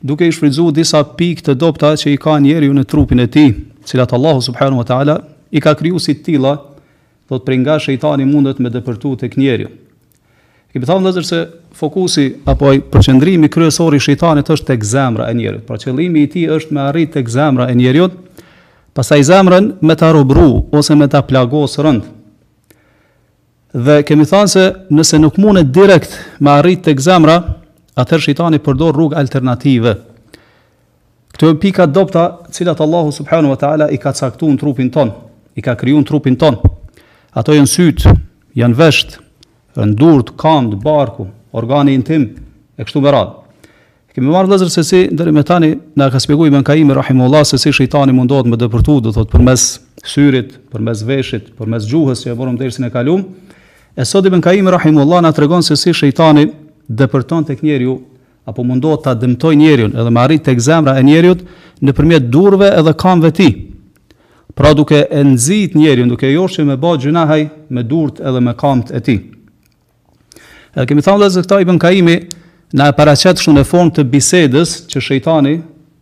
duke i shfrytëzuar disa pikë të dobëta që i ka njeriu në trupin e tij, të cilat Allahu subhanahu wa taala i ka kriju si të tilla, do thot prej nga shejtani mundet me depërtu tek njeriu. Kemi thënë do thot se fokusi apo ai përqendrimi kryesor i shejtanit është tek zemra e njeriu. Pra qëllimi i tij është me arrit tek zemra e njeriu, pastaj zemrën me ta robru ose me ta plagos rënd. Dhe kemi thënë se nëse nuk mundet direkt me arrit tek zemra, atëherë shejtani përdor rrugë alternative. Këto janë pika të dobëta, të cilat Allahu subhanahu wa taala i ka caktuar në trupin ton, i ka krijuar n trupin ton. Ato janë sytë, janë vesht, janë durt, kamt, barku, organi intim e kështu me radhë. Kemi marrë vllazër se si deri me tani na ka shpjeguar Ibn Kaim rahimullah se si shejtani mundohet me depërtu, do thot përmes syrit, përmes veshit, përmes gjuhës që e morëm dersin e kalum. E sot Ibn Kaim rahimullah na tregon se si shejtani depërton tek njeriu apo mundohet ta dëmtoj njeriun edhe me arrit tek zemra e njeriut nëpërmjet durve edhe kamve të tij. Pra duke e nxit njeriun, duke e joshë me bë gjynahaj me durt edhe me kamt e tij. Edhe kemi thënë vllazër këta Ibn Kaimi na e paraqet kështu në formë të bisedës që shejtani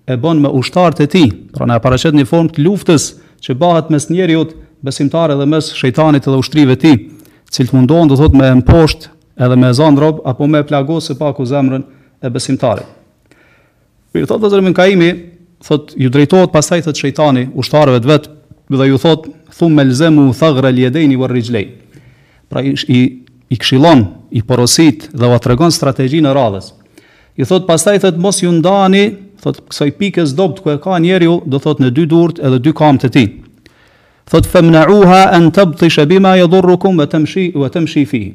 e bën me ushtarët e tij, pra na e paraqet në formë të luftës që bëhet mes njeriut besimtar edhe mes shejtanit dhe ushtrive të tij, të cilët mundohen do thotë me e mposht edhe me e zënë rob apo me e plagos së paku zemrën e besimtarit. Mirë, thotë vllazër Ibn Kaimi, thotë ju drejtohet pastaj thotë shejtani ushtarëve të vet dhe ju thotë thumma lzamu thaghra al-yadayn war-rijlayn. Pra i i, i këshillon, i porosit dhe ua tregon strategjinë e radhës. Ju thotë pastaj thotë mos ju ndani, thotë kësaj pikës s'dobt ku e ka njeriu, do thotë në dy durt edhe dy kamt e tij. Thotë famna'uha an tabtish bima yadurrukum wa tamshi wa tamshi fihi.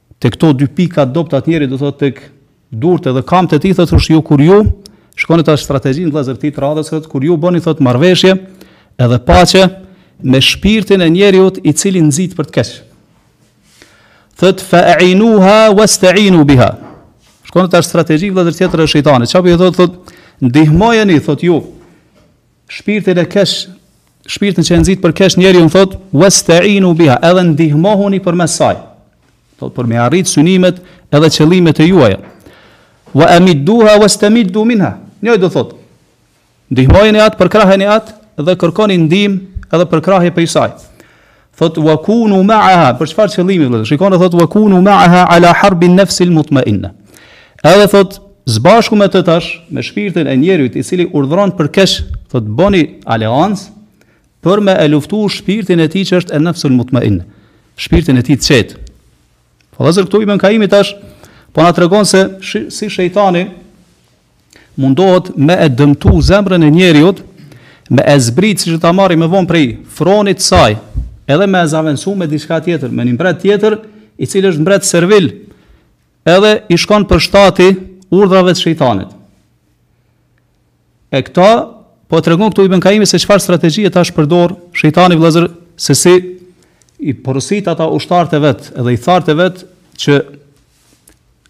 Te këto dy pika të dobëta të njeriut do thotë tek durt edhe kamtë e tij thotë kur ju kur ju shikoni tash strategjin vëllazër tij të radhës thotë kur ju bëni thotë marrëveshje edhe paqe me shpirtin e njeriut i cili nxit për të keq. Thot fa'inuha wasta'inu biha. Shikoni tash strategji vëllazër tjetër të shejtanit. Çfarë po i thotë thotë ndihmojeni thotë ju Shpirtin e keq, shpirtin që e nxit për keq njeriun thot wasta'inu biha, edhe ndihmohuni përmes saj. Thot për me arrit synimet edhe qëllimet e juaja. Wa amidduha wastamiddu minha. Njëri do thot ndihmojeni atë, përkraheni atë dhe kërkoni ndihmë edhe përkrahje prej saj. Thot wa kunu ma'aha, për çfarë qëllimi vëllazër? Shikoni thot wa kunu ma'aha ala harbin nafsi al-mutma'inna. Edhe thot zbashku me të tash, me shpirtin e njeriut i cili urdhëron për keq, thot boni aleancë për me e luftu shpirtin e tij që është en-nefsul mutmainna, shpirtin e tij të qetë. Pra vllazër këtu Ibn Kaimi tash, po na tregon se sh si shëjtani mundohet me e dëmtu zemrën e njeriut, me e zbrit siç do ta marrim më vonë prej fronit të saj, edhe me e zavensu me diçka tjetër, me një mbret tjetër, i cili është mbret servil, edhe i shkon për shtati urdhrave të shejtanit. E këta po tregon këtu Ibn Kajimi se çfarë strategjie tash përdor shejtani vëllazër se si i porosit ata ushtarët e vet, edhe ithtarët e vet që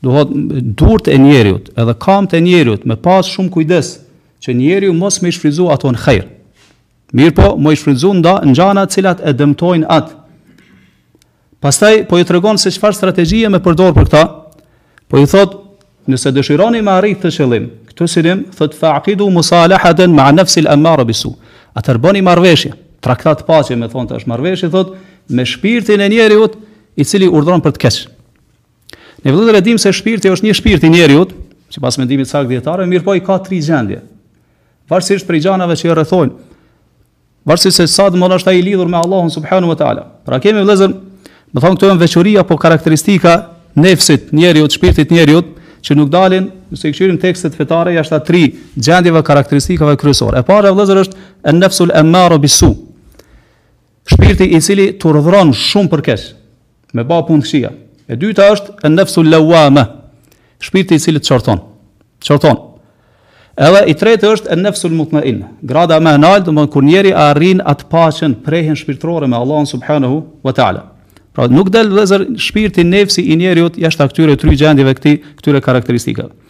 Durt e njeriut, edhe kamt e njeriut me pas shumë kujdes që njeriu mos me shfrytzu ato në hajr. Mirëpo, me i shfrytzu ata në gjana të cilat e dëmtojnë atë. Pastaj, po ju tregon se çfarë strategjie me përdor për këta, po ju thot, nëse dëshironi me arrit këtë qëllim, këtë synim, thot, fa akidu musalahaten ma nefsil emmare bisu, atër bëni marveshje, traktat paqe, domethonë që është marveshje, thot, me shpirtin e njeriut, i cili urdhron për të keq. Ne vëllezër e dimë se shpirti është një shpirt i njeriut, sipas mendimit të saktë të dijetarëve, mirëpo i ka tri gjendje. Varësisht prej gjanave që i rrethojnë, varësisht se sa domethonë është ai i lidhur me Allahun subhanahu wa taala. Pra kemi vëllezër, domethonë këto janë veçori apo karakteristika të nefsit të njeriut, shpirtit të njeriut, që nuk dalin, nëse i kqyrim tekstet fetare, jashtë atyre tri gjendjeve karakteristikave kryesore. E para vëllezër është an-nafsul ammaru bisu. Shpirti i cili të urdhëron shumë për të keq, me ba punë të këqija. E dyta është en-nefsul lawama, shpirti i cili të qorton. Qorton. Edhe i tretë është en-nefsul mutmain, grada më e lartë, domthonë kur njeri arrin atë paqen, prehjen shpirtërore me Allahun subhanahu wa taala. Pra nuk del vllezër shpirti nefsi i njeriut jashtë këtyre try gjendjeve këti, këtyre karakteristikave.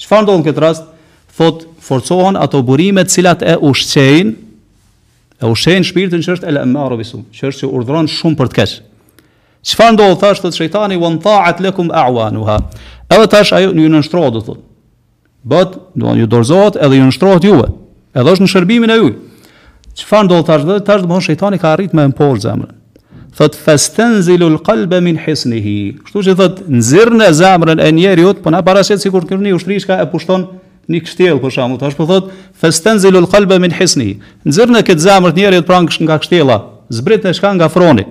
Çfarë ndodh në këtë rast? Thotë, forcohen ato burime të cilat e ushqejnë e ushqejnë shpirtin që është el amaru bisu, që është që urdhëron shumë për të keq. Çfarë ndodh tash thotë shejtani wanta'at lakum a'wanuha. Edhe tash ajo ju nënshtrohet do thotë. Bëhet, do ju dorëzohet edhe ju nënshtrohet juve. Edhe është në shërbimin e juj. Çfarë ndodh tash dhe tash domthon shejtani ka arrit me e marr zemrën. Thot fastanzilul qalba min hisnihi. Kështu që thot nxirrne zemrën e njeriut, po na paraqet sikur kur një ushtri që e pushton një kështjellë për shembull. Tash po thot fastanzilul qalba min hisnihi. Nxirrne këtë zemër të njeriut pra nga kështjella, zbritne çka nga froni.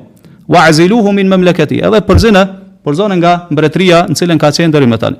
Wa aziluhu min mamlakati. Edhe përzine, përzone nga mbretëria në të cilën ka qenë deri më tani.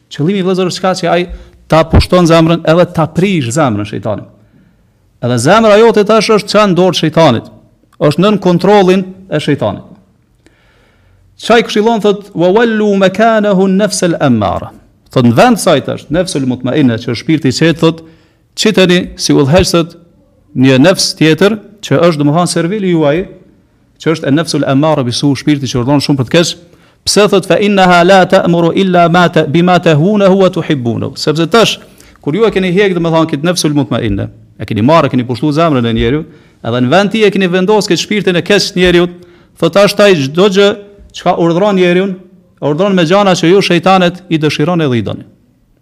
Qëllimi vëllazër është çka që ai ta pushton zemrën edhe ta prish zemrën shejtani. Edhe zemra jote tash është çka në dorë të shejtanit. Është nën kontrollin e shejtanit. Çka i këshillon thot wa wallu makanahu an-nafs al-ammara. Thot në vend të saj tash, nafsul mutmaina që është shpirti i qetë thot qiteni si udhëheqës një nafs tjetër që është domethënë servili juaj, që është e nefsul amara bi su shpirti që urdhron shumë për të keq pse thot fa innaha la ta'muru illa bima tahwawnahu wa tuhibbunahu sepse tash kur ju e keni hek domethënë ket nefsul mutmainna e keni marrë e keni pushtu zemrën e njeriut edhe në vend tij e keni vendos këtë shpirtin e keq të njeriut thot tash ai çdo gjë çka urdhron njeriun urdhron me gjana që ju shejtanet i dëshironi edhe i doni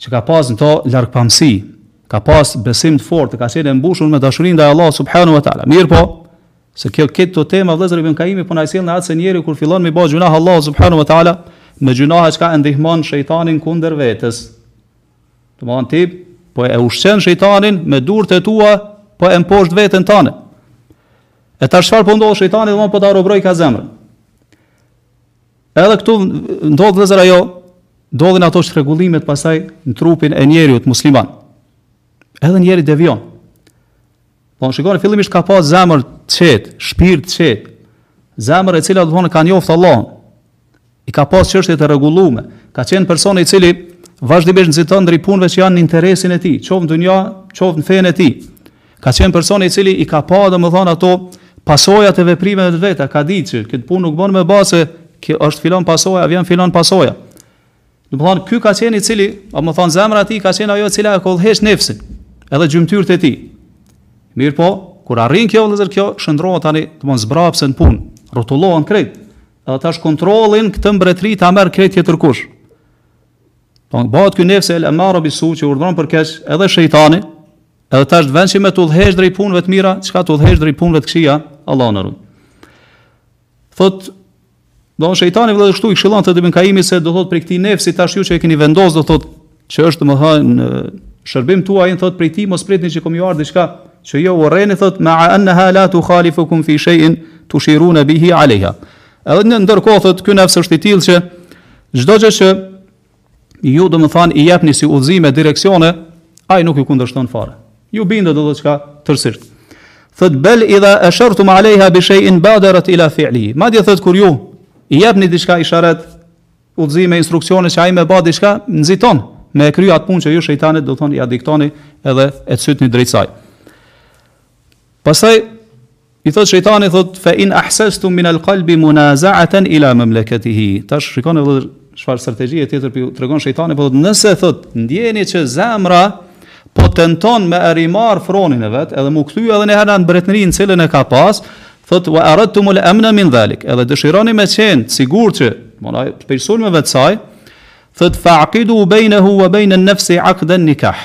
që ka pas domethonë largpamësi, ka pas besim të fortë, ka qenë e mbushur me dashuri ndaj Allahut subhanahu wa taala. Mirëpo, se kjo këtu tema vëllezër ibn Kaimi po na sjell në atë se njeriu kur fillon me bo gjunah Allahut subhanahu wa taala, me gjunah çka e ndihmon shejtanin kundër vetes. Domethonë ti po e ushqen shejtanin me durt e tua, po e mposht veten tënde. E tash çfarë po ndodh shejtani, domethonë po ta robërojka zemrën. Edhe këtu ndodh vëllezër ajo, ndodhin ato çrregullimet pastaj në trupin e njeriut musliman. Edhe njeri devijon. Pra shikoni, fillimisht ka pas zemër të qetë, shpirt të qetë, zemër e cila domethonë ka njoft Allahun, i ka pas çështjet e rregullume, ka qenë personi i cili vazhdimisht nxiton drejt punëve që janë në interesin e tij, qoftë në dynja, qoftë në fenë e tij. Ka qenë personi i cili i ka pa domethonë ato pasojat e veprimeve të veta, ka dit që këtë punë nuk bën me ba se kjo është filan pasoja, vjen filan pasoja. Domethonë, ky ka qenë i cili, domethonë zemra e tij, ka qenë ajo e cila e ka udhëheq nefsin, edhe gjymtyrët e tij. Mirëpo, kur arrin kjo, vëllezër kjo, shndrrohet tani, domethonë zmbrapsen punët, rrotullohen krejt, edhe tash kontrollin këtë mbretni ta merr krejt tjetërkush. Po bëhet ky nefs el amara bisu që urdhron për keq, edhe shejtani, Edhe tash në vend si me të udhëheq drejt punëve të mira, çka të udhëheq drejt punëve të këqija, Allahu na ruajt. Thot Domethonë shejtani vëllezër kështu i këshilon thot ibn Kajimi se do thot prej këtij nefsi tash ju që e keni vendos do thot që është domethënë në shërbim tuajin thot prej këtij mos pritni që ka me ju ardhë diçka që ju urreni thot mea enneha la tukhalifukum fi shejin tushirune bihi alejha edhe në ndërkohë thot ky nefs është i tilë që çdo gjë që ju domethanë i jepni si udhëzime, direksione, ai nuk ju kundërshton fare. Ju bindet domethanë çka tërësisht. Thot bel idha ashartum alaiha bi shay'in badarat ila fi'li. Madje thot kur ju i jepni diçka isharet, udhëzime, instruksione që ai me ba diçka, nxiton me e kryu atë punë që ju shejtanit domethonë ia diktoni edhe e cytni drejt saj. Pastaj I thotë shejtani thotë fa in ahsastum min al qalbi munaza'atan ila mamlakatihi. Tash shikoni vëllazër çfarë strategjie tjetër po tregon shejtani, po thotë nëse thotë ndjeni që zemra po tenton me rimarr fronin e vet, edhe mu kthy edhe një herë në mbretërinë cilën e ka pas, thotë wa aradtum al amna min dhalik. Edhe dëshironi me qenë të sigurt domethonë prej sulmeve të saj, thotë faqidu bainahu wa bain an-nafsi aqdan nikah.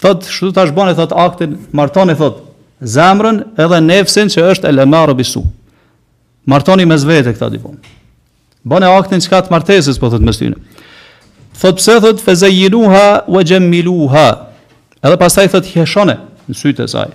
Thot, shtu tash bane, thot, aktin, martoni, thot, zemrën edhe nefsin që është el emmara bissu. Martoni mes vete këta dy bon. Bane aktin çka të martesis, po thot, mes tyne. Thot, pse thot, fezejinuha, wa gjemmiluha. Edhe pasaj thot, heshone, në sytë e saj.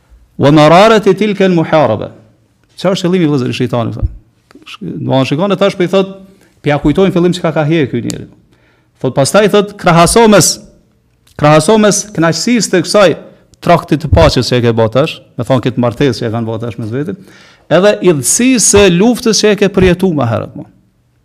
Wa mararati tilka al muharaba. Çfarë është qëllimi vëllezër i shejtanit thot? Do të shikoni tash po i thot, po ja kujtojmë fillim çka ka hjek ky njeri. Thot pastaj thot krahaso mes krahaso mes kënaqësisë të kësaj trakti të paqes që e ke bërë tash, me thon këtë martesë që e kanë bërë tash mes veti, edhe idhësisë së luftës që e ke përjetuar më herët. Më.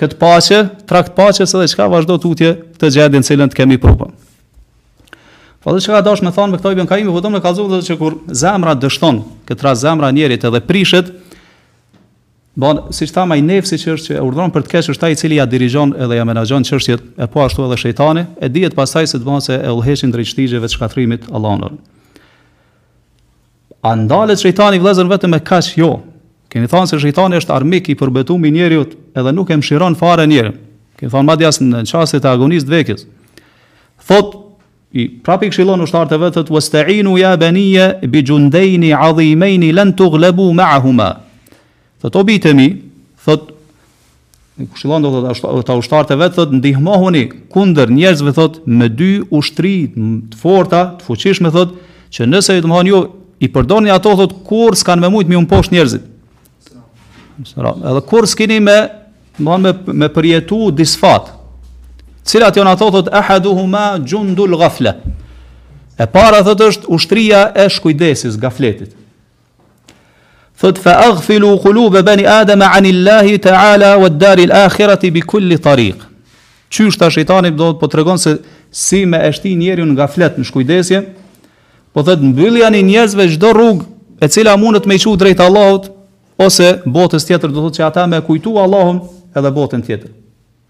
këtë paqe, trakt paqes edhe çka vazhdo tutje këtë gjendje në cilën të kemi pru bon. Po do çka dash me thon me këto ibn Kaimi, po do me kallzu do që kur zemra dështon, këtë rast zemra njerit edhe prishet, Bon, siç thamë ai nefsi që është që e urdhëron për të keq është ai i cili ja dirigjon edhe ja menaxhon çështjet e po ashtu edhe shejtani, e dihet pasaj se të bon se e udhëheqin drejt shtigjeve të shkatrimit Allahu na ruajt. A ndalet shejtani vëllezër vetëm me kaq? Jo. Kemi thënë se shejtani është armik i përbetum i njeriut edhe nuk e mëshiron fare njerin. Kemi thënë madje as në çastet e agonisë të vdekjes. Thot prap i këshillon ushtarët e vet wasta'inu ya baniya bi jundayn 'azimayn lan tughlabu ma'ahuma. Thot o bijtë e mi, thot i këshillon do thot ata ushtarët e vet thot ndihmohuni kundër njerëzve thot me dy ushtri të forta, të fuqishme thot që nëse ju domthon ju i përdorni ato thot kurrë s'kan me mujt me ju mposht njerëzit. Selam. Edhe kurrë s'keni me domthon me me përjetu disfat. Cilat janë ato thot ahaduhuma jundul ghafla. E para thot është ushtria e shkujdesjes, gafletit. Thot fa aghfilu qulub bani adam an Allah taala wa dar al akhirati bi kulli tariq. Qysh tash shejtani do po tregon se si me e shti njeriun n'gaflet në shkujdesje, po thot mbyljani njerëzve çdo rrugë e cila mundet me i çu drejt Allahut ose botës tjetër do thot që ata me kujtu Allahun edhe botën tjetër.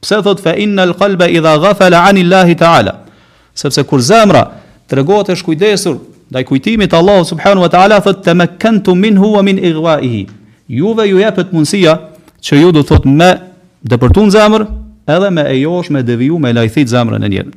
Pse thotë fe innel kalbe idha gafele ani Allahi ta'ala? Sepse kur zemra tregohet e shkujdesur ndaj kujtimit të Allahut subhanehu wa ta'ala, thotë temekkentum minhu ua min igvaihi. Juve ju jepet mundësia që ju do thotë me depërtu në zemrë edhe me e josh me deviju me lajthit zemrën e njerit.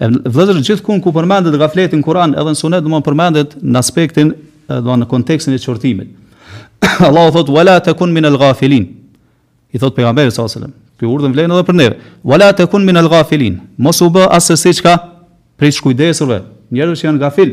Vëllezër gjithkund ku përmendet gafleti në Kur'an edhe në Sunet, do të përmendet në aspektin, do në kontekstin e qortimit. Allahu thot wala takun min al-ghafilin. I thot pejgamberit sallallahu alajhi wasallam, ky urdhën vlen edhe për ne. Wala takun min al-ghafilin. Mos u bë assesi çka prej shkujdesurve, njerëz që janë gafil.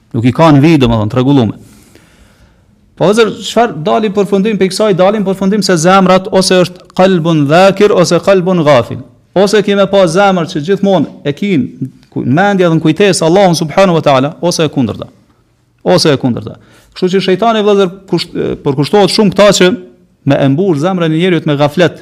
Nuk i kanë vijë, domethënë t'rregullume. Pra vllezër çfarë dalim përfundim prej kësaj dalim përfundim se zemrat ose është qalbun dhakir ose qalbun ghafil. Ose ki me pas zemër që gjithmonë e ki n'mendje dhe n'kujtesë Allahun subhanahu wa taala ose e kundërta. Ose e kundërta. Kështu që shejtani vëllazër përkushtohet shumë këta që me e mbush zemrën e njeriut me gaflet.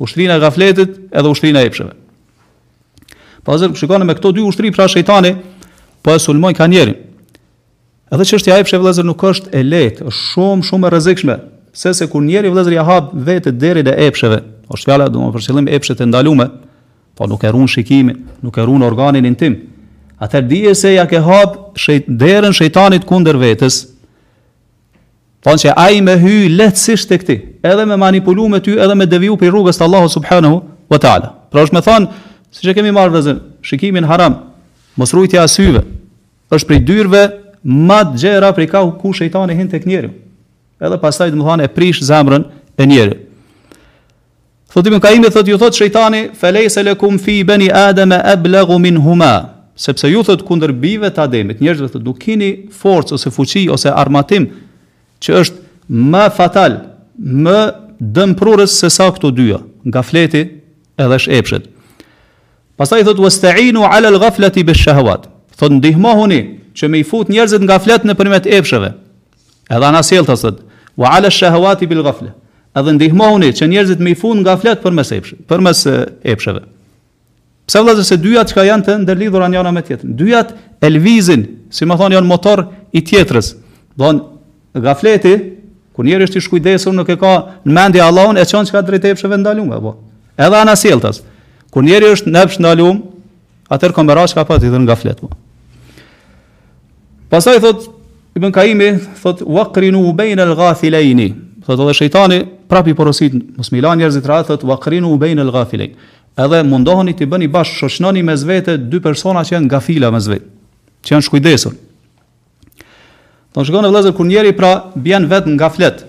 Ushtrina e gafletit edhe ushtrina e epsheve. Pra vllezër, shikoni me këto dy ushtri, pra shejtani, po e sulmojka njerin. Edhe çështja e epsheve vllezër nuk është e lehtë, është shumë, shumë e rrezikshme, se se kur njeri vllezër ja hap vetes derën e epsheve, është fjala, domethënë për qëllim, epshet e ndalume, po nuk e run shikimin, nuk e run organin intim, atëherë dije se ja ke hapë shejt, derën shejtanit kundër vetes, Thonë që ai me hy lehtësisht tek ti, edhe me manipulu me ty, edhe me deviju prej rrugës të Allahu subhanahu wa ta'ala. Pra është me thonë, siç e kemi marrë vllezër, shikimin haram, mosrujtja e syve, është prej dyrve ma t'gjera prej ka ku shejtani hin tek njeriu. Edhe pastaj domethënë e prish zemrën e njeriu. Thot Ibn Kajimi thot ju thot shejtani felejse lekum fi beni ademe eblagu min huma sepse ju thot kundër bijve të ademit njerëzve thot nuk kini forcë ose fuqi ose armatim që është më fatal më dëmprurës se sa këto dyja gafleti edhe është epshet pastaj thot wasteinu alal gafleti bish-shahavat thot ndihmohuni që me i fut njerëzit n'gaflet nëpërmjet epsheve Edhe anasjelltas thot, wa ala shahawati bil ghafla. Edhe ndihmohuni që njerëzit me i fut n'gaflet përmes epsh, përmes epsheve. Pse vëllazër se dyjat çka janë të ndërlidhura njëra me tjetrën. Dyjat e lvizin, si me thonë janë motor i tjetrës. Domethënë gafleti, kur njeri është i shkujdesur nuk e ka në mendje Allahun e çon çka drejt epsheve t'ndalume. Po. Edhe anasjelltas. Kur njeri është në epsh t'ndalum, atëherë ka me ra çka pastaj n'gaflet. Po. Pastaj thot, Ibn Kajimi, thot, waqrinu bejnë el gafilejni, thot edhe shejtani, prap i porosit, mos me i lan njerëzit rahat, thot, waqrinu bejnë el gafilejni, edhe mundohuni t'i bëni bashkë, shoqnoni mes vete, dy persona që janë gafila mes vete, që janë t'shkujdesur. Thot, shikoni vllezër, kur njeri pra, bjen vetë n'gaflet,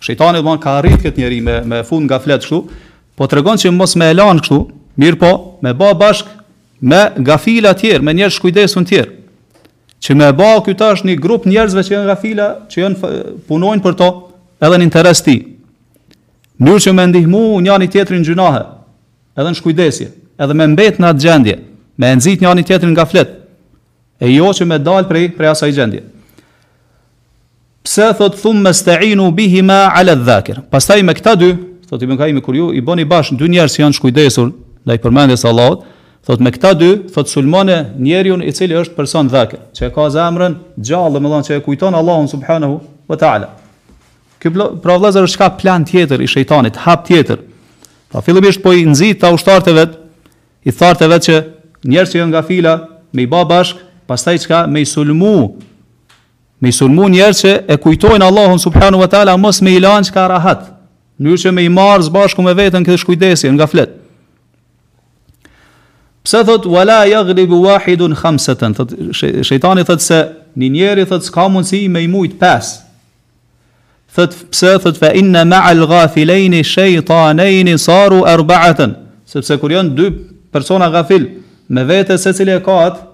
Shejtani domethënë ka arrit këtë njeri me me fut n'gaflet kështu, po tregon që mos me e lan kështu, mirëpo, me ba bashk me gafila të tjerë, me njerëz t'shkujdesun të tjerë. Që me ba ky tash një grup njerëzve që janë gafila, që janë punojnë për to, edhe në interes t'tij. N'mënyrë që me ndihmu njëri tjetrin n'gjynahe, edhe në shkujdesje, edhe me mbet në atë gjendje, me nxit njëri tjetrin n'gaflet. E jo që me dal prej prej asaj gjendje. Pse thot thumme ista'inu bihima ala dhakir. Pastaj me këta dy, thot Ibn Kajimi kur ju i bëni bash dy njerëz që janë shkujdesur ndaj përmendjes së Allahut, thot me këta dy, thot sulmone njeriu i cili është person dhakir, që e ka zemrën gjallë, domethënë që e kujton Allahun subhanahu wa ta'ala. Ky pra vëllazër është një plan tjetër i shejtanit, hap tjetër. Pra, fillimisht po i nxit ta ushtarët e vet, ithtarët e vet që njerëz që janë në gafle me i bë bashk, pastaj çka me i sulmu Me i sulmu njerëz që e kujtojnë Allahun subhanahu wa taala mos me i lanë çka rahat, në mënyrë që me i marrë së bashku me veten në shkujdesje në gaflet. Pse thot wala yaghlibu wahidun khamsatan? Thot shejtani thot se një njeri thot s'ka mundësi me i mujt pes. Pse thot fa inna ma'al ghafilain shaytanain saru arba'atan. Sepse kur janë dy persona gafil me vete secili e ka atë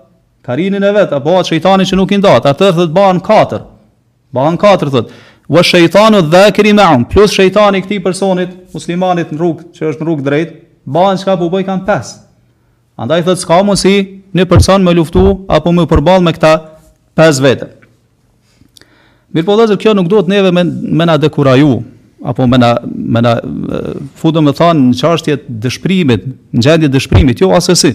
Karinin e vet, apo atë shejtani që nuk i ndahet, atëherë thot bëhen katër. Bëhen katër thot. Wa shejtanu dhakiri ma'ahum, plus shejtani i këtij personit, muslimanit në rrugë, që është në rrugë drejt, bëhen çka po bëjkan pesë. Andaj thot s'ka mundsi një person me luftu apo me përball me këta pesë vete. Mirëpo vllezër, kjo nuk duhet neve me, me na dekuraju, apo me na, me na fut domethanë në qashtjet dëshprimit, në gjendje dëshprimit, jo assesi.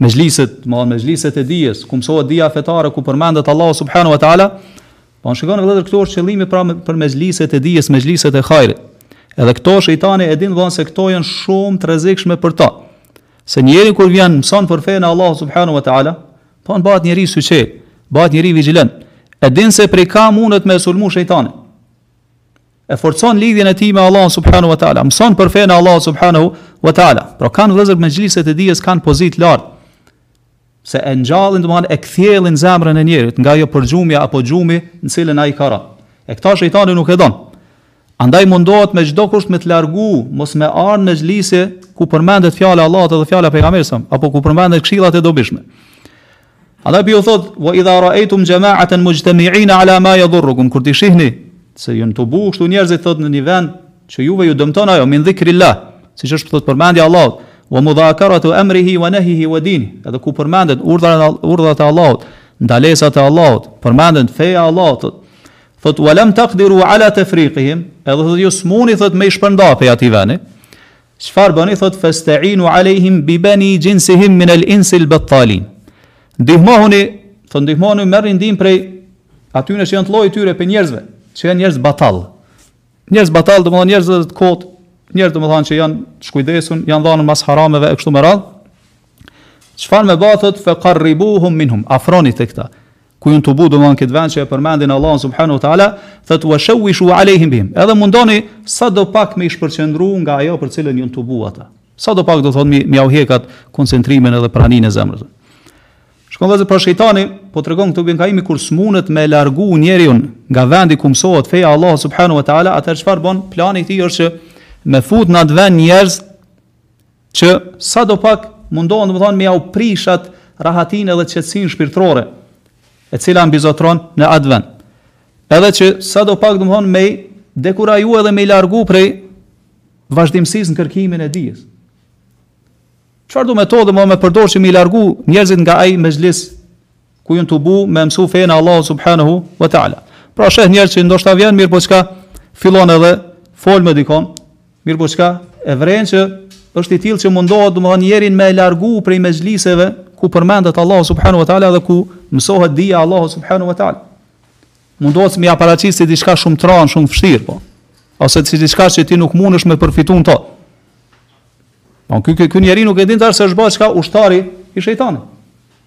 Mexhliset, domethonë mexhliset e dijes, ku mësohet dija fetare, ku përmendet Allahu subhanahu wa taala. Po shikoni vëllezër këtu është qëllimi pra për mexhliset e dijes, mexhliset e hajrit. Edhe këto shejtani e din domethonë se këto janë shumë të rrezikshme për ta. Se njeri kur vjen mëson për fenë e Allahut subhanahu wa taala, po an bëhet njeri syçelë, bëhet njeri vigjilent. E din se prej ka mundet me e sulmu shejtani. e forcon lidhjen e tij me Allahun subhanahu wa taala, mëson për fenë e Allahut subhanahu wa taala. Pra kah vëllezër mexhliset e dijes kanë pozitë të lartë. Se e ngjallin, domethënë e kthjellin zemrën e njerit nga ajo përgjumja apo gjumi në cilën ai ka rënë. E këta shejtani nuk e don. Andaj mundohet me çdo kusht me të largu, mos me ardh në mexhlise ku përmendet fjala e Allahut dhe fjala e pejgamberit apo ku përmenden këshillat e dobishme. Andaj po ju thot, wa idha ra'aytum jama'atan mujtami'in 'ala ma yadhurrukum, kur ti shihni se janë tubu këtu njerëzit thot në një vend që juve ju dëmton ajo min dhikrillah, siç është thot përmendja e Allahut, wa mudhakaratu amrihi wa nahyihi wa dinihi, edhe ku përmenden urdhrat urdhrat e Allahut, ndalesat e Allahut, përmenden feja e Allahut, thot, thot wa lam taqdiru 'ala tafriqihim, edhe thot ju smuni thot me i shpërnda prej atij veni. Çfarë bëni thotë festeinu alejhim bi beni gjinsihim min el insil bëttalin. Ndihmohuni, thotë ndihmohuni merrni ndihm prej atyre që janë të llojit të tyre prej njerëzve, që janë njerëz batal. Njerëz batal domethanë njerëz të kotë, njerëz domethanë që janë shkujdes, edhe janë dhanun mas harameve e kështu me radhë. Çfarë me ba thot fe qarribuhum minhum, afroni te këta. Ku janë tubu domethënë në këtë vend që e përmendin Allahun subhanahu wa taala, thot wa shawishu alehim bihim. Edhe mundoni sa do pak me i shpërqendru nga ajo për cilën janë tubu ata. Sa do pak domethënë me jau hek atë koncentrimin edhe praninë e zemrës. Shikoni vëllezër pra shejtani po tregon këtu Ibn Kajimi kur s'munet me largu njeriun nga vendi ku mësohet feja e Allahut subhanahu wa taala, atëherë çfarë bën? Plani i tij është që me fut në atë vend njerëz që sadopak mundohen domethënë me jau prish atë rahatinë edhe qetësinë shpirtërore, e cila mbizotron në atë vend. Edhe që sadopak domethënë me i dekuraju edhe me i largu prej vazhdimësisë në kërkimin e dijes. Çfarëdo metode domethënë me përdor që me i largu njerëzit nga ai mexhlis ku janë tubu me mësu fenë e Allahut subhanahu wa taala. Pra sheh njerëz që ndoshta vjen mirëpo çka fillon edhe fol me dikon, mirëpo çka e vren që është i tillë që mundohet domethënë njeriun me largu prej mexhliseve ku përmendet Allahu subhanahu wa taala dhe ku mësohet dija e Allahut subhanahu wa taala. Mundohet me ja paraqit si diçka shumë t'rëndë, shumë t'vështirë po. Ose si diçka që ti nuk mundesh me përfitu prej to. Po ky ky njeri nuk e din tash se është bërë çka ushtari i shejtanit.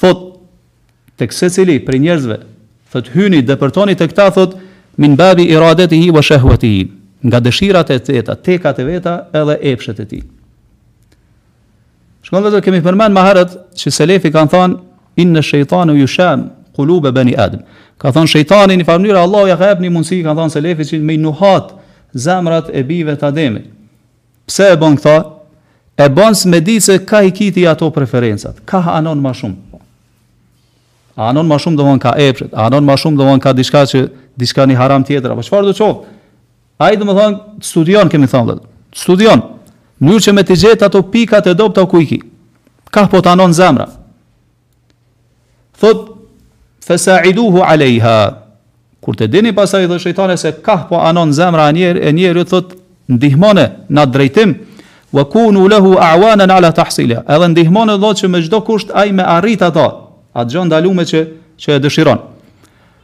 thotë tek secili prej njerëzve, thotë hyni, depërtoni tek ta, thotë, min babi iradetihi wa shahwatihi, nga dëshirat e veta, tekat e veta edhe epshet e tij. Shikoni vëllezër kemi përmend më herët se selefi kanë thënë inna shejtanu yusham qulub bani adam. Kanë thënë shejtani në njëfarë mënyrë Allahu ja ka jep ni mundësi, kanë thënë selefi që me i nuhat zemrat e bijve të Ademit. Pse e bën këtë? E bën që me ditë se ka i ki ti ato preferencat. Ka anon ma shumë. A anon ma shumë domethënë ka epshet. A anon ma shumë domethënë ka diçka që diçka ni haram tjetër. Apo çfarëdo qoftë? Ai domethënë t'studion, kemi thënë t'studion. Mënyrë që me t'i gjetë ato pikat e dobta ku i ki. Ka po të anon zemra. Thot, fesaiduhu alejha, kur ta dini pastaj domethënë shejtanë se kah po anon zemra e njeri, e njeriut, thot, ndihmone në atë drejtim, wa kunu lehu a'wanan ala tahsiliha edhe ndihmone domethënë që me çdo kusht ai me arrit ato atë gjë të ndalume që që e dëshiron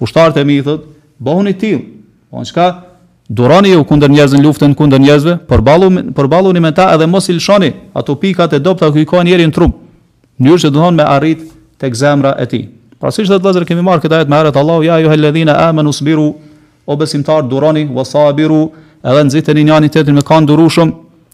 Ushtarët e mi i thot, bëhuni të tillë. Po çka? Duroni ju kundër njerëzve në luftën kundër njerëzve, përballuni përballuni me ta edhe mos i lëshoni ato pikat e dobta që i ka njeri në trup. Në mënyrë që domethënë me arrit tek zemra e tij. Pra siç thotë vëllezër kemi marrë këtë ajet më herët Allahu ja ejjuhelladhina amanu isbiru o besimtarë duroni wasabiru edhe nxiteni njëri tjetrin me kanë t'durushëm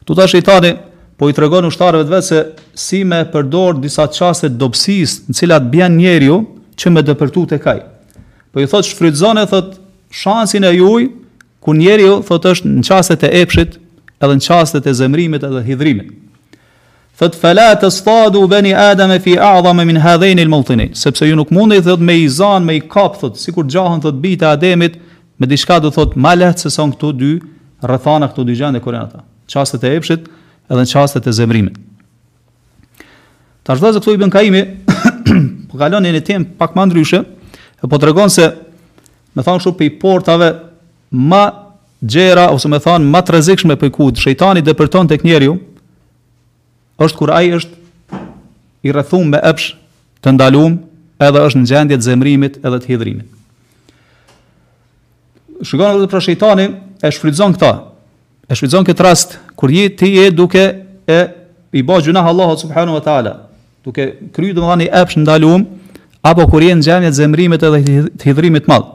Këtu tash shejtani po i tregon ushtarëve të vet se si me përdor disa çaste të dobësisë në cilat bjen njeriu që me depërtu tek ai. Po i thot shfrytëzone thot shansin e juj kur njeriu thot është në çastet e epshit edhe në çastet e zemrimit edhe hidhërimit. Thot fala tastaduna bani adam fi a'zama min hadhain al mawtinin, sepse ju nuk mundni thot me i zan, me i kap thot, sikur gjahën thot bijt e Ademit me diçka do thot më lehtë se sa këto dy rrethana këto dy gjende kur janë ata. Çastet e epshit edhe në çastet e zemrimit. Tash vazhdon këtu ibn Kajimi, po kalon në një temë pak ma ndryshe, e po tregon se me thonë kështu prej portave ma gjera, ose me thonë ma të rezikshme prej ku shejtani depërton tek njeriu, është kur ai është i rrethun me epsh të ndalum, edhe është në gjendje të zemrimit edhe të hidhrimit. Shikone pra shejtani e shfrytëzon këtë. E shfrytëzon këtë rast kur ti je duke i ba gjunah Allahut subhanahu wa taala, duke kryer domethënë epsh të ndalum apo kur je në gjendje të zemrimit edhe të hidhrimit të madh.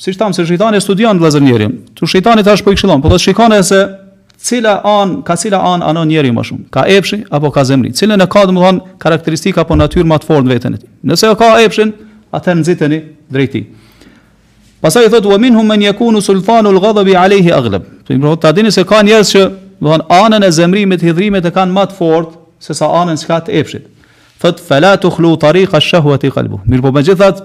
Siç thamë se shejtani studion vëllazër njeriun. Tu shejtani tash po i këshillon, po thot shikoni se cila an, ka cila an anon njeriu më shumë. Ka epshi apo ka zemrimi? Cilën e ka domthon karakteristika apo natyrë më të fortë në veten e tij. Nëse ka epshin, atë nxiteni drejt tij. Pastaj i thotë wa minhum man yakunu sultanu al-ghadabi alayhi aghlab. Po i thotë tani se ka njerëz që domthon anën e zemrimit, hidhrimit e kanë më të fortë se sa anën çka të epshit. Thot fala tukhlu tariqa ash-shahwati qalbu. Mirpo megjithatë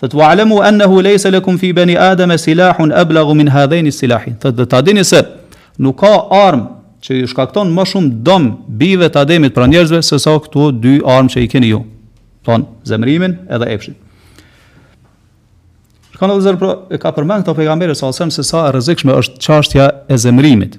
Thot wa alamu annahu laysa lakum fi bani adama silahun ablaghu min hadhain silahin. Thot dhe ta dini se nuk ka armë që iu shkakton më shumë dëm bijve të Ademit pra njerëzve se sa këto dy armë që i keni ju. Domethon zemrimin edhe epshin. Shikoni vllezër, pra, e ka përmend këta pejgamberi alejhi selam se sa e rrezikshme është çështja e zemrimit.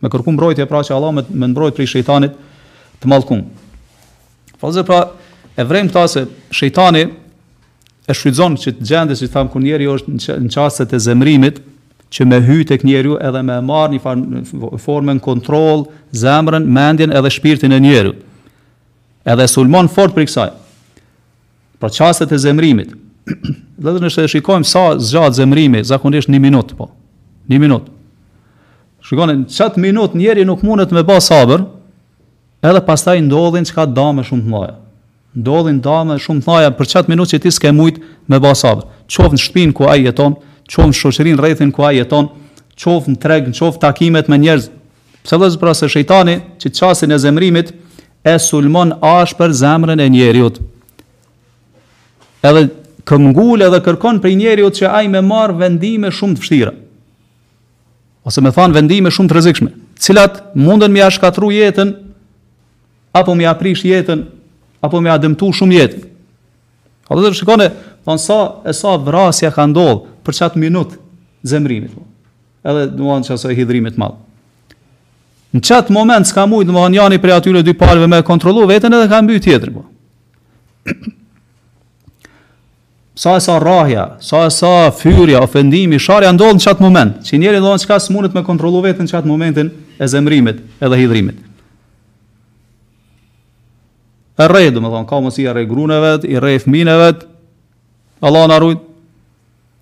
Me kërku mbrojtje pra që Allahu me na mbrojt prej shejtanit të mallkum. Vllezër pra e vrejm këta se shejtani e shfrytëzon qët gjendje siç tham kur njeriu është në çastet e zemrimit që me hy tek njeriu edhe me marr në një farë forme në kontroll zemrën, mendjen edhe shpirtin e njeriut. Edhe e sulmon fort prej kësaj. Pra çastet e zemrimit. Dhe dhe nëse e shikojmë sa zgjatë zemrimi, zakonisht një minutë, po. Një minutë. Shikoni, në qatë minutë njeri nuk mundet me ba sabër, edhe pastaj ndodhin qka dame shumë të maja. Ndodhin dame shumë të maja për qatë minutë që ti s'ke mujtë me ba sabër. Qoftë në shpinë ku ai jeton, qoftë në shoqërinë rrethin ku ai jeton, qoftë në treg, qoftë në takimet me njerëz. Pse vllezër pra se shejtani në çastin e zemrimit, e sulmon ashpër zemrën e njeriut. Edhe këmbngul edhe kërkon prej njeriut që ai me marr vendime shumë të vështira. Ose me thanë vendime shumë të rrezikshme, të cilat mundën me ia shkatrru jetën apo me ia prish jetën apo me ia dëmtu shumë jetën. A e shikoni, domethon sa e sa vrasja ka ndodh për qat minut zemrimit. Edhe domethan qasaj hidhrimit të madh. Në çat moment s'ka mujt, domethënë njani prej atyre dy palëve me kontrollu veten edhe ka mbyt tjetrin po. Sa e sa rrahja, sa e sa fyrja, ofendimi, sharja ndodh në çat moment. Që njeri domethënë çka s'mundet me kontrollu veten në çat momentin e zemrimit edhe hidhrimit. E rreh, domethënë, ka mësi e rreh grun e vet, i rreh fmin e vet, Allah na rujt.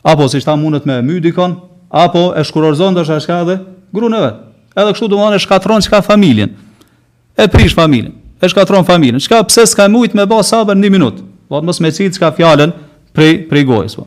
Apo siç thamë mundet me myt dikon, apo e shkurorzon ndoshta çka edhe gruan e vet. Edhe kështu domthonë e shkatron çka familjen. E prish familjen. E shkatron familjen. Çka pse s'ka mujt me ba sabër 1 minutë. Po mos me qit çka fjalën prej prej gojës po.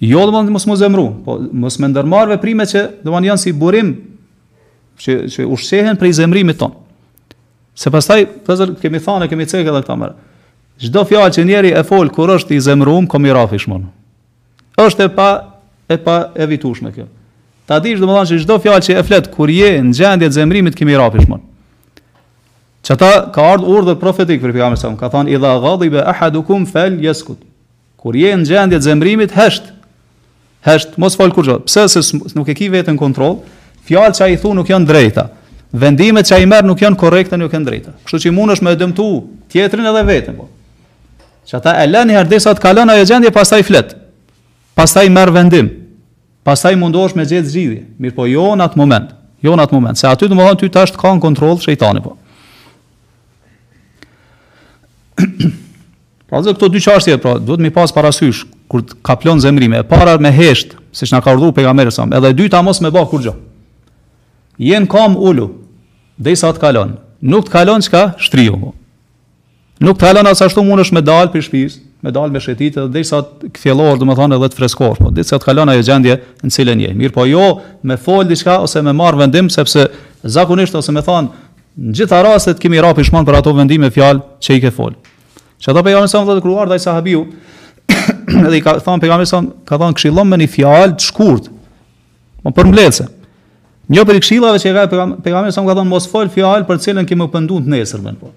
Jo do të mos mu zemru, po mos me ndërmarr veprime që do të janë si burim që që ushqehen prej zemrimit ton. Se pastaj, pastaj kemi thënë, kemi cekë edhe këta mëra. Çdo fjalë që njeri e fol kur është i zemruar, ka me ra pishmon. Është e pa e pa evitueshme kjo. Ta dish domethënë se çdo fjalë që e flet kur je në gjendje të zemrimit ke me ra pishmon. Çata ka ardhur urdhër profetik prej pejgamberit sa ka thënë idha ghadiba ahadukum fal yaskut. Kur je në gjendje të zemrimit, hesht. Hesht, mos fol kurgjo. Pse se nuk e ki veten n'kontroll? Fjalët që i thu nuk janë drejta. Vendimet që i merr nuk janë korrekte, nuk janë drejta. Kështu që mundesh me dëmtu tjetrin edhe veten, po. Çata e len niherë derisa të kalon ajo gjendje, pastaj flet. Pastaj merr vendim. Pastaj mundohesh me gjetë zgjidhje. Mirëpo jo në atë moment. Jo në atë moment. Se aty domethënë ty tash të ka në kontroll shejtani po. Pra zë këto dy çështje pra duhet mi pas parasysh kur të kaplon zemrimi. E para me hesht, siç na ka urdhëruar pejgamberi sa. Edhe e dyta mos me bë kurgjo. Je n'kam ulu, derisa të kalon. Nuk të kalon çka? Shtriu. Po. Nuk të kalon as ashtu mundesh me dal prej shtëpis, me dal me shetit edhe derisa të kthjellohesh, domethënë edhe të freskohesh. Po derisa të kalon ajo gjendje në cilën je. Mirëpo jo me fol diçka ose me marr vendim sepse zakonisht ose me thon në gjitha rastet ke me ra pishmon për ato vendime fjalë që i ke fol. Çata pejgamberi sa kur ka ardh ai sahabiu, edhe i ka thënë pejgamberit sa ka thënë këshillom me një fjalë të shkurt. Po përmbledhse. Një prej këshillave që ka pejgamberi sa ka thënë mos fol fjalë për cilën ki mu pendu të nesërmen po.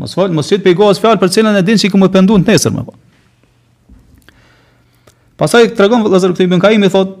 Mos fol, mos qit prej gojës fjalë për cilën e din se ki mu pendu të nesërmen po. Pastaj tregon vëllazër këtë Ibn Kaimi thotë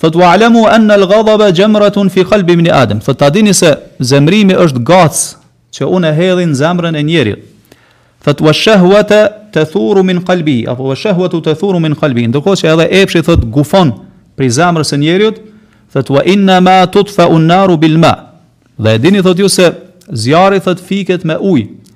Thot wa alamu anna al-ghadaba jamratun fi qalbi ibn Adam. Thot ta dini se zemrimi është gac që unë e hedhi në zemrën e njeriut. Thot wa shahwata tathuru min qalbi apo wa shahwatu tathuru min qalbi. Ndërkohë që edhe epshi thot gufon prej zemrës së njeriut, thot wa inna ma tutfa an-naru bil ma. Dhe e dini thot ju se zjarri thot fiket me ujë.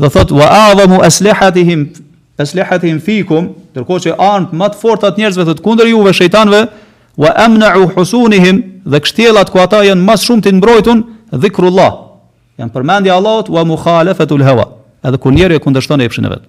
Dhe thot wa a'dhamu aslihatihim aslihatihim fikum, ndërkohë që armët ma të forta të njerëzve thot kundër juve shejtanëve, wa amna'u husunihim dhe kështjellat ku ata janë ma shumë të mbrojtun dhikrullah. Jan përmendja e Allahut wa mukhalafatul hawa. Edhe kur njeriu e kundërshton epshin e vet.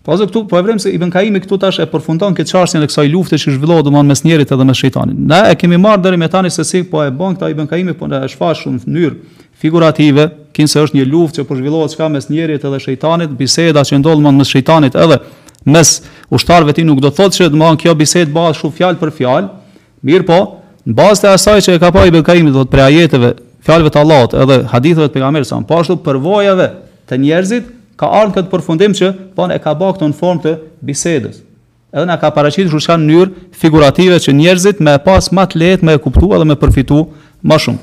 Po as këtu po e vrem se Ibn Kaimi këtu tash e përfundon këtë çështjen e kësaj lufte që zhvillohet domon mes njerit edhe mes shejtanit. Na e kemi marrë deri me tani se si po e bën këta Ibn Kaimi po na e shfaq shumë në mënyrë figurative, kinse është një luftë që po zhvillohet çka mes njerit edhe shejtanit, biseda që ndodh domon mes shejtanit edhe mes ushtarëve t'tij nuk do thotë se domon kjo bisedë bëhet shumë fjalë për fjalë, Mirëpo, në bazë të asaj që e ka pa Ibn Kaimi thot prej ajeteve, fjalëve të Allahut edhe haditheve të pejgamberit sa, po ashtu përvojave te njerëzit ka ardh n'këtë përfundim që thonë e ka ba këtë në formë të bisedës. Edhe na ka paraqit çka në mënyrë figurative që njerëzit me e pas ma të lehtë me e kuptu edhe me përfitu ma shumë.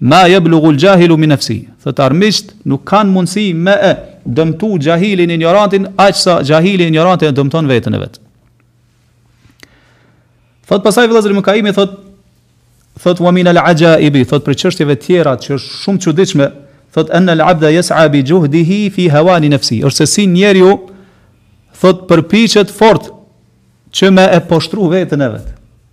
Ma yablughu al-jahilu min nafsi. Thot armiqt nuk kanë mundësi me e dëmtu xhahilin injorantin aq sa xhahili injoranti e dëmton veten e vet. Thot pastaj vëllazër Ibn Kaimi thot thot wa min al-ajaibi, thot prej çështjeve tjera që është shumë çuditshme, thot an al-abda yas'a bi juhdihi fi hawani nafsi. Është se si njeriu thot përpiqet fort që me e poshtru veten e vet.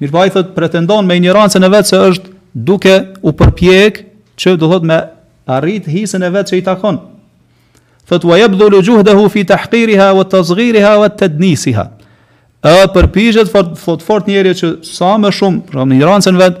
Mirëpo ai thotë pretendon me injorancën e vet se është duke u përpjek që do thotë me arrit hisen e vet që i takon. Thotë wa yabdhulu juhdahu fi tahqiriha wa tasghiriha wa tadnisiha. A përpiqet fort thot, fort njeriu që sa më shumë, pra me injorancën e vet,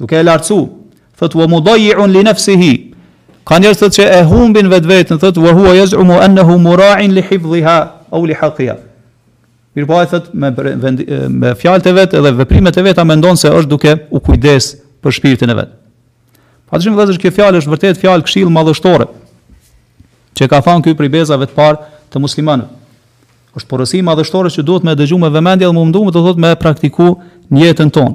Duke e lartësu, thot wa mudayyi'un li nafsihi. Ka njerëz thot që e humbin vetveten, thot wa huwa yaz'umu annahu mura'in li hifdhiha aw li haqqiha. Mirpo ai thot me me fjalët e vet edhe veprimet e veta mendon se është duke u kujdes për shpirtin e vet. Pa dyshim vëllazër, kjo fjalë është vërtet fjalë këshillë madhështore, që ka thonë ky prej brezave të parë të muslimanëve. është porosi madhështore që duhet me dëgju me vëmendje dhe me u mundu do të thotë me praktiku n'jetën tonë.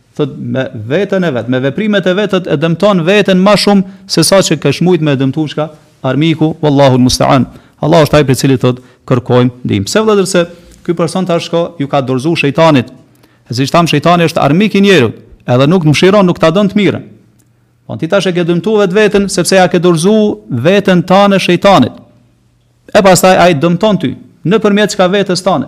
thot me veten e vet, me veprimet e vet e dëmton veten ma shumë se sa që kish mujt me dëmtu çka armiku, wallahu almusta'an. Allah është ai prej cilit thot kërkojmë ndihmë. Pse vëllazër se ky person tash ka ju ka dorëzuar shejtanit. E siç tham shejtani është armik i njerit, edhe nuk mëshiron, nuk ta don të mirën. Po ti tash e ke dëmtu vetë veten sepse ja ke dorëzu veten tane shejtanit. E pastaj ai dëmton ty nëpërmjet çka vetes tane.